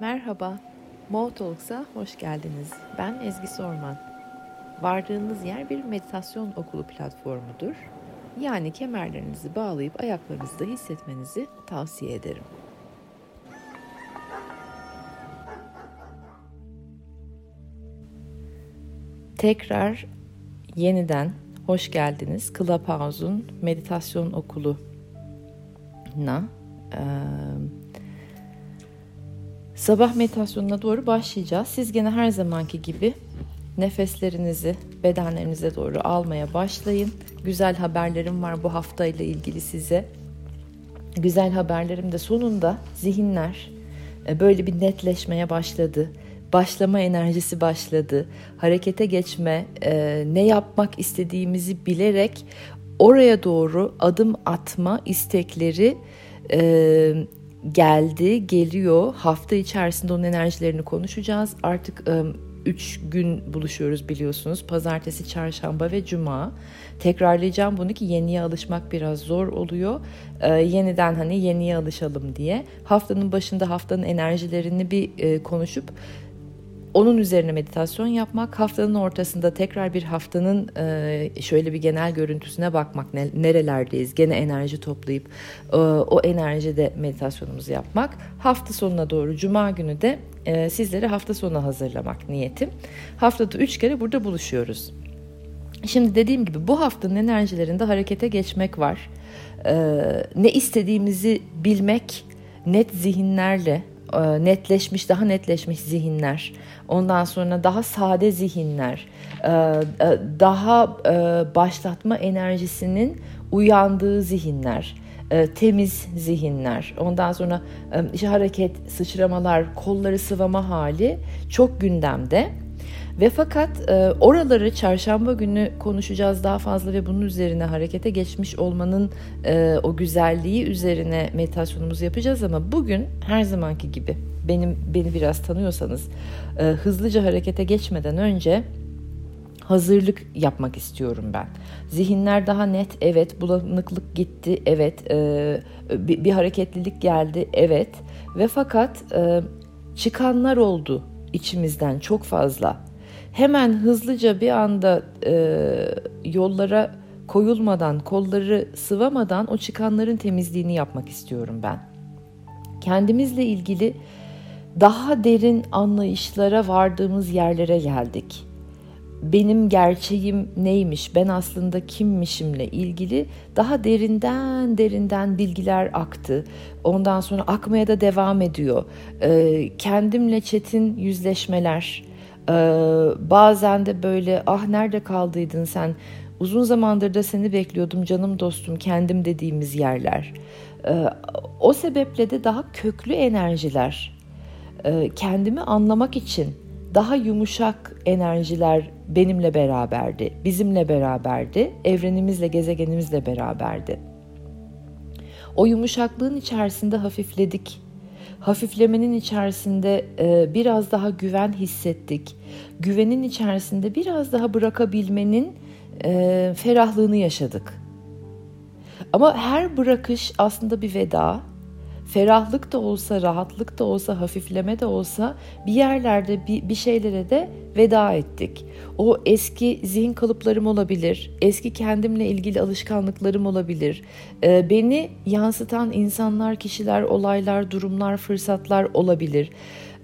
Merhaba, Mo Talks'a hoş geldiniz. Ben Ezgi Sorman. Vardığınız yer bir meditasyon okulu platformudur. Yani kemerlerinizi bağlayıp ayaklarınızda hissetmenizi tavsiye ederim. Tekrar yeniden hoş geldiniz. Clubhouse'un meditasyon okuluna. Ee, Sabah meditasyonuna doğru başlayacağız. Siz gene her zamanki gibi nefeslerinizi bedenlerinize doğru almaya başlayın. Güzel haberlerim var bu hafta ile ilgili size. Güzel haberlerim de sonunda zihinler e, böyle bir netleşmeye başladı. Başlama enerjisi başladı. Harekete geçme, e, ne yapmak istediğimizi bilerek oraya doğru adım atma istekleri e, geldi, geliyor. Hafta içerisinde onun enerjilerini konuşacağız. Artık 3 gün buluşuyoruz biliyorsunuz. Pazartesi, çarşamba ve cuma. Tekrarlayacağım bunu ki yeniye alışmak biraz zor oluyor. Ee, yeniden hani yeniye alışalım diye. Haftanın başında haftanın enerjilerini bir e, konuşup onun üzerine meditasyon yapmak, haftanın ortasında tekrar bir haftanın e, şöyle bir genel görüntüsüne bakmak, nerelerdeyiz, gene enerji toplayıp e, o enerjide meditasyonumuzu yapmak. Hafta sonuna doğru, cuma günü de e, sizleri hafta sonu hazırlamak niyetim. Haftada üç kere burada buluşuyoruz. Şimdi dediğim gibi bu haftanın enerjilerinde harekete geçmek var. Ne istediğimizi bilmek, net zihinlerle, netleşmiş, daha netleşmiş zihinler, ondan sonra daha sade zihinler, e, e, daha başlatma enerjisinin uyandığı zihinler, temiz zihinler, ondan sonra işte hareket, sıçramalar, kolları sıvama hali çok gündemde. Ve fakat e, oraları çarşamba günü konuşacağız daha fazla ve bunun üzerine harekete geçmiş olmanın e, o güzelliği üzerine meditasyonumuzu yapacağız ama bugün her zamanki gibi benim beni biraz tanıyorsanız e, hızlıca harekete geçmeden önce hazırlık yapmak istiyorum ben. Zihinler daha net, evet. Bulanıklık gitti, evet. E, bir, bir hareketlilik geldi, evet. Ve fakat e, çıkanlar oldu içimizden çok fazla hemen hızlıca bir anda e, yollara koyulmadan, kolları sıvamadan o çıkanların temizliğini yapmak istiyorum ben. Kendimizle ilgili daha derin anlayışlara vardığımız yerlere geldik. Benim gerçeğim neymiş, ben aslında kimmişimle ilgili daha derinden derinden bilgiler aktı. Ondan sonra akmaya da devam ediyor. Ee, kendimle çetin yüzleşmeler, ee, bazen de böyle ah nerede kaldıydın sen uzun zamandır da seni bekliyordum canım dostum kendim dediğimiz yerler. Ee, o sebeple de daha köklü enerjiler e, kendimi anlamak için daha yumuşak enerjiler benimle beraberdi, bizimle beraberdi, evrenimizle, gezegenimizle beraberdi. O yumuşaklığın içerisinde hafifledik hafiflemenin içerisinde e, biraz daha güven hissettik. Güvenin içerisinde biraz daha bırakabilmenin e, ferahlığını yaşadık. Ama her bırakış aslında bir veda ferahlık da olsa, rahatlık da olsa, hafifleme de olsa bir yerlerde bir, bir şeylere de veda ettik. O eski zihin kalıplarım olabilir, eski kendimle ilgili alışkanlıklarım olabilir. Ee, beni yansıtan insanlar, kişiler, olaylar, durumlar, fırsatlar olabilir.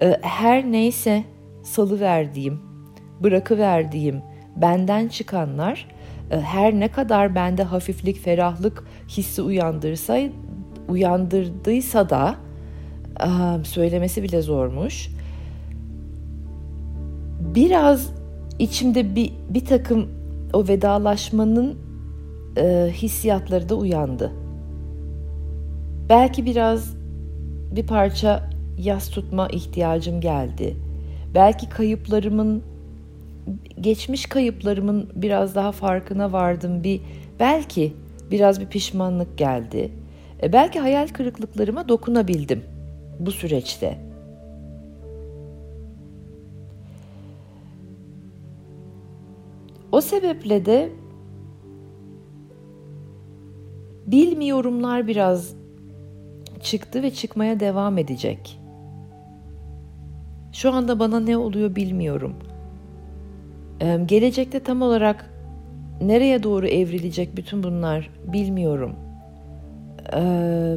Ee, her neyse salı verdiğim, bırakı verdiğim, benden çıkanlar e, her ne kadar bende hafiflik, ferahlık hissi uyandırsa uyandırdıysa da söylemesi bile zormuş. Biraz içimde bir, bir takım o vedalaşmanın e, hissiyatları da uyandı. Belki biraz bir parça yas tutma ihtiyacım geldi. Belki kayıplarımın geçmiş kayıplarımın biraz daha farkına vardım. Bir belki biraz bir pişmanlık geldi. E, belki hayal kırıklıklarıma dokunabildim bu süreçte. O sebeple de bilmiyorumlar biraz çıktı ve çıkmaya devam edecek. Şu anda bana ne oluyor bilmiyorum. Ee, gelecekte tam olarak nereye doğru evrilecek bütün bunlar bilmiyorum. Ee,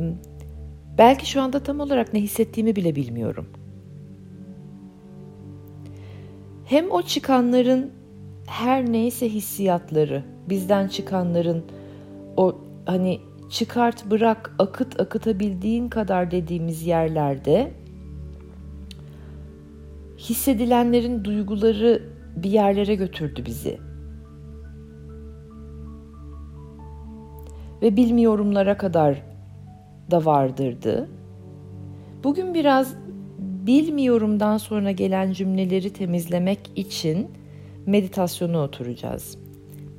belki şu anda tam olarak ne hissettiğimi bile bilmiyorum. Hem o çıkanların her neyse hissiyatları, bizden çıkanların o hani çıkart bırak akıt akıtabildiğin kadar dediğimiz yerlerde hissedilenlerin duyguları bir yerlere götürdü bizi. Ve bilmiyorumlara kadar da vardırdı. Bugün biraz bilmiyorumdan sonra gelen cümleleri temizlemek için meditasyona oturacağız.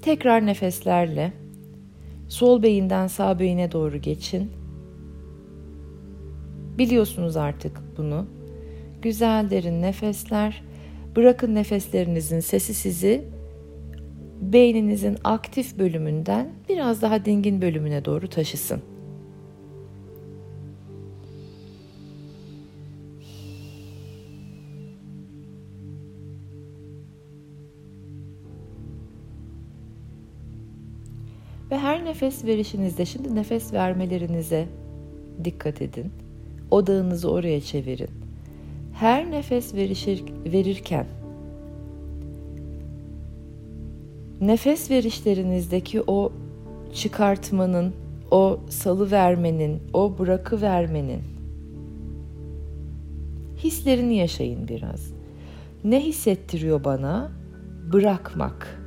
Tekrar nefeslerle sol beyinden sağ beyine doğru geçin. Biliyorsunuz artık bunu. Güzel derin nefesler. Bırakın nefeslerinizin sesi sizi beyninizin aktif bölümünden biraz daha dingin bölümüne doğru taşısın. Ve her nefes verişinizde şimdi nefes vermelerinize dikkat edin. Odağınızı oraya çevirin. Her nefes verişir, verirken nefes verişlerinizdeki o çıkartmanın, o salı vermenin, o bırakı vermenin hislerini yaşayın biraz. Ne hissettiriyor bana? Bırakmak.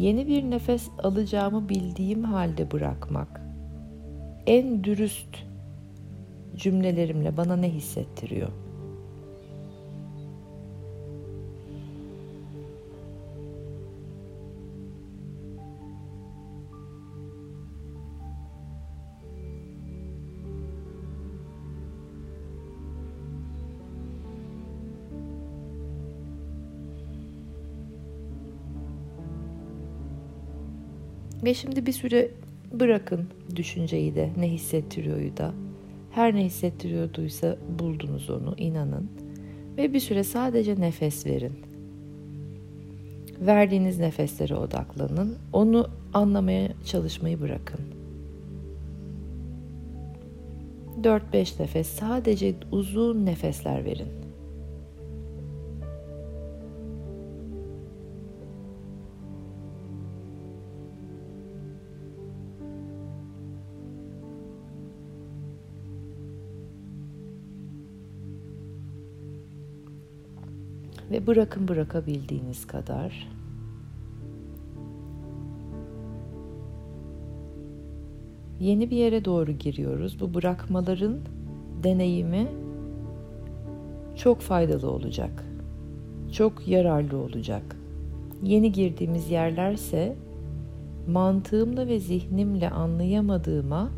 Yeni bir nefes alacağımı bildiğim halde bırakmak en dürüst cümlelerimle bana ne hissettiriyor? Ve şimdi bir süre bırakın düşünceyi de ne hissettiriyoryu da. Her ne hissettiriyorduysa buldunuz onu inanın. Ve bir süre sadece nefes verin. Verdiğiniz nefeslere odaklanın. Onu anlamaya çalışmayı bırakın. 4-5 nefes sadece uzun nefesler verin. Ve bırakın bırakabildiğiniz kadar. Yeni bir yere doğru giriyoruz. Bu bırakmaların deneyimi çok faydalı olacak. Çok yararlı olacak. Yeni girdiğimiz yerlerse mantığımla ve zihnimle anlayamadığıma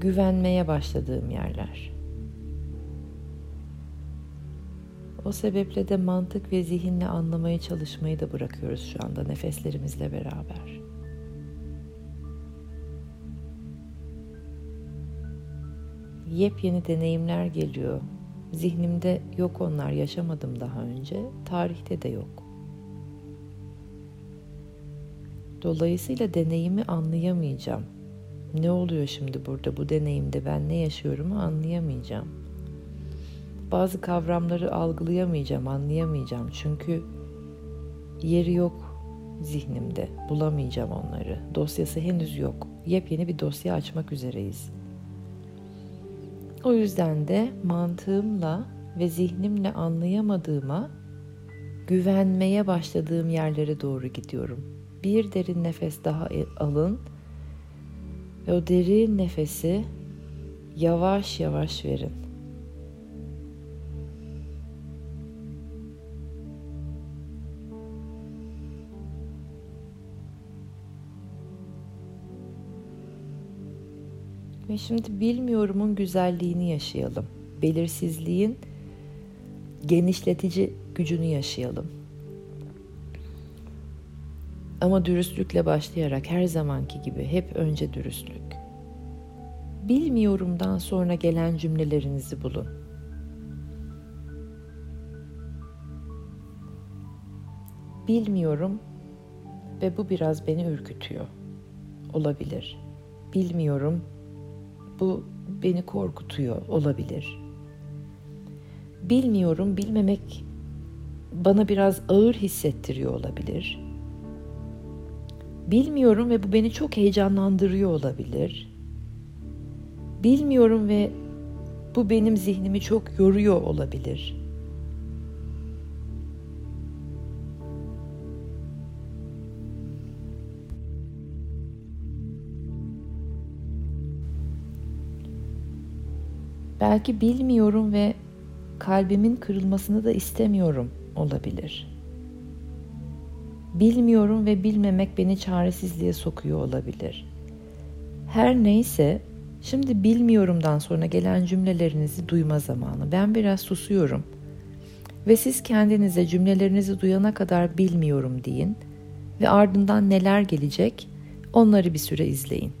güvenmeye başladığım yerler. O sebeple de mantık ve zihinle anlamaya çalışmayı da bırakıyoruz şu anda nefeslerimizle beraber. Yepyeni deneyimler geliyor. Zihnimde yok onlar yaşamadım daha önce. Tarihte de yok. Dolayısıyla deneyimi anlayamayacağım. Ne oluyor şimdi burada bu deneyimde ben ne yaşıyorum anlayamayacağım bazı kavramları algılayamayacağım, anlayamayacağım. Çünkü yeri yok zihnimde. Bulamayacağım onları. Dosyası henüz yok. Yepyeni bir dosya açmak üzereyiz. O yüzden de mantığımla ve zihnimle anlayamadığıma güvenmeye başladığım yerlere doğru gidiyorum. Bir derin nefes daha alın ve o derin nefesi yavaş yavaş verin. Ve şimdi bilmiyorumun güzelliğini yaşayalım. Belirsizliğin genişletici gücünü yaşayalım. Ama dürüstlükle başlayarak her zamanki gibi hep önce dürüstlük. Bilmiyorumdan sonra gelen cümlelerinizi bulun. Bilmiyorum ve bu biraz beni ürkütüyor. Olabilir. Bilmiyorum. Bu beni korkutuyor olabilir. Bilmiyorum, bilmemek bana biraz ağır hissettiriyor olabilir. Bilmiyorum ve bu beni çok heyecanlandırıyor olabilir. Bilmiyorum ve bu benim zihnimi çok yoruyor olabilir. Belki bilmiyorum ve kalbimin kırılmasını da istemiyorum olabilir. Bilmiyorum ve bilmemek beni çaresizliğe sokuyor olabilir. Her neyse şimdi bilmiyorumdan sonra gelen cümlelerinizi duyma zamanı. Ben biraz susuyorum. Ve siz kendinize cümlelerinizi duyana kadar bilmiyorum deyin ve ardından neler gelecek onları bir süre izleyin.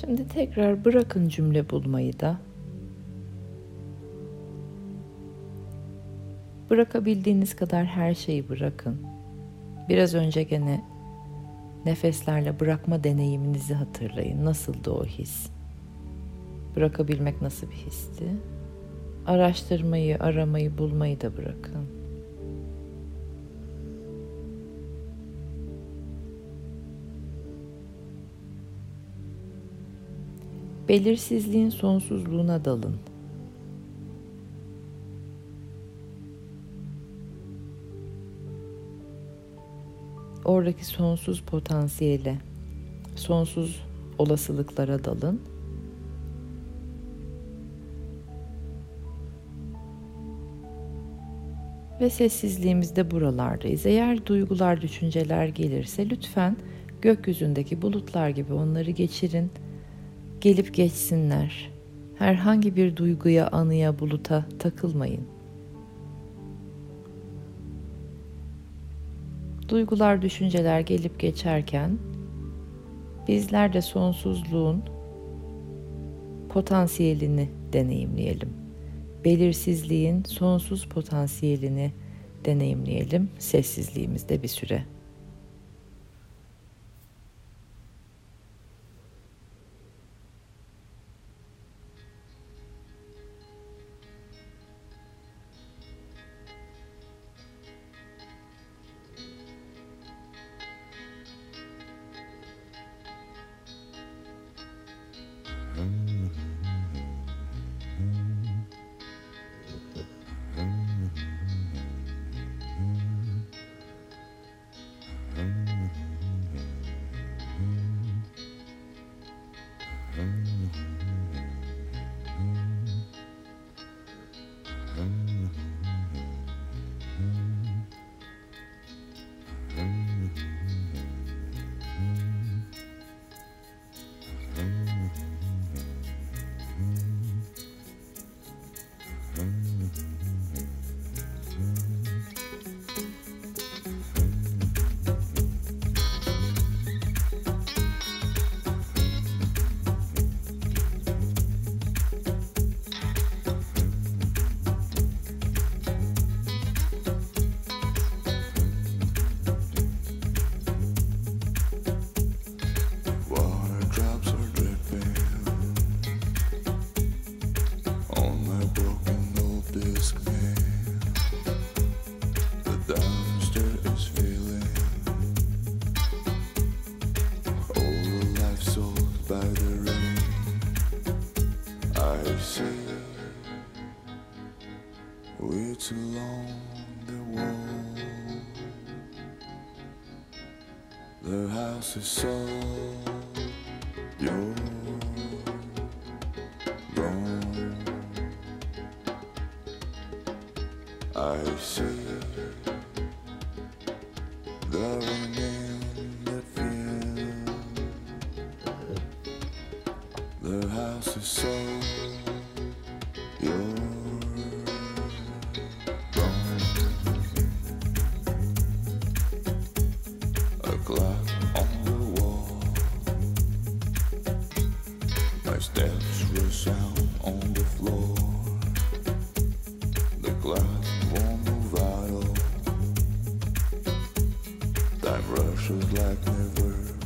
Şimdi tekrar bırakın cümle bulmayı da. Bırakabildiğiniz kadar her şeyi bırakın. Biraz önce gene nefeslerle bırakma deneyiminizi hatırlayın. Nasıldı o his? Bırakabilmek nasıl bir histi? Araştırmayı, aramayı, bulmayı da bırakın. Belirsizliğin sonsuzluğuna dalın. Oradaki sonsuz potansiyele, sonsuz olasılıklara dalın. Ve sessizliğimizde buralardayız. Eğer duygular, düşünceler gelirse lütfen gökyüzündeki bulutlar gibi onları geçirin gelip geçsinler. Herhangi bir duyguya, anıya, buluta takılmayın. Duygular, düşünceler gelip geçerken bizler de sonsuzluğun potansiyelini deneyimleyelim. Belirsizliğin sonsuz potansiyelini deneyimleyelim sessizliğimizde bir süre. Along the wall. Their house is sold. You're glass warm vial. Time rushes like never.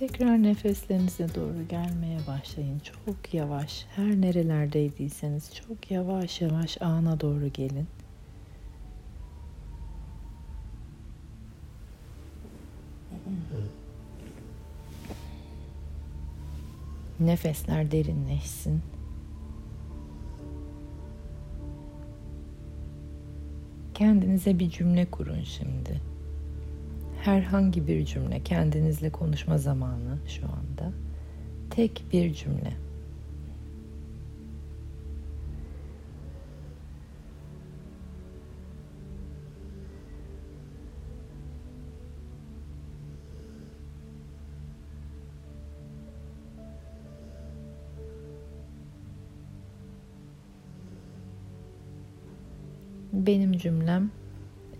Tekrar nefeslerinize doğru gelmeye başlayın. Çok yavaş. Her nerelerdeydiyseniz çok yavaş yavaş ana doğru gelin. Nefesler derinleşsin. Kendinize bir cümle kurun şimdi. Herhangi bir cümle, kendinizle konuşma zamanı şu anda. Tek bir cümle. Benim cümlem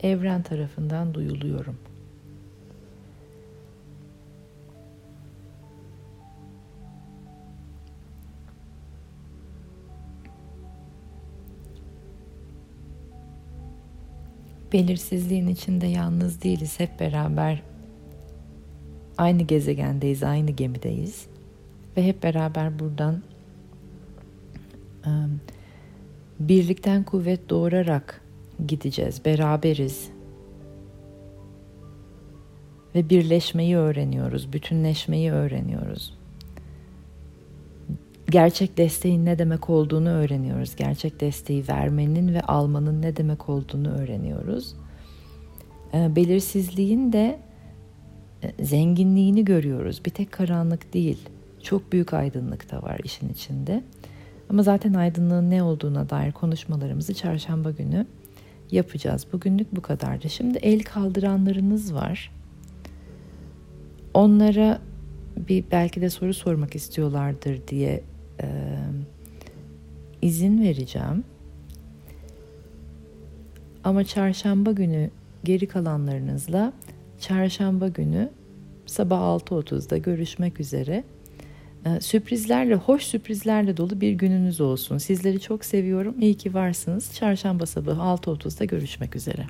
evren tarafından duyuluyorum. Belirsizliğin içinde yalnız değiliz. Hep beraber aynı gezegendeyiz, aynı gemideyiz. Ve hep beraber buradan ım, birlikten kuvvet doğurarak gideceğiz. Beraberiz. Ve birleşmeyi öğreniyoruz, bütünleşmeyi öğreniyoruz. Gerçek desteğin ne demek olduğunu öğreniyoruz. Gerçek desteği vermenin ve almanın ne demek olduğunu öğreniyoruz. Ee, Belirsizliğin de e, zenginliğini görüyoruz. Bir tek karanlık değil. Çok büyük aydınlık da var işin içinde. Ama zaten aydınlığın ne olduğuna dair konuşmalarımızı çarşamba günü yapacağız. Bugünlük bu kadardı. Şimdi el kaldıranlarınız var. Onlara bir belki de soru sormak istiyorlardır diye e, izin vereceğim. Ama çarşamba günü geri kalanlarınızla çarşamba günü sabah 6.30'da görüşmek üzere. Ee, sürprizlerle, hoş sürprizlerle dolu bir gününüz olsun. Sizleri çok seviyorum. İyi ki varsınız. Çarşamba sabahı 6.30'da görüşmek üzere.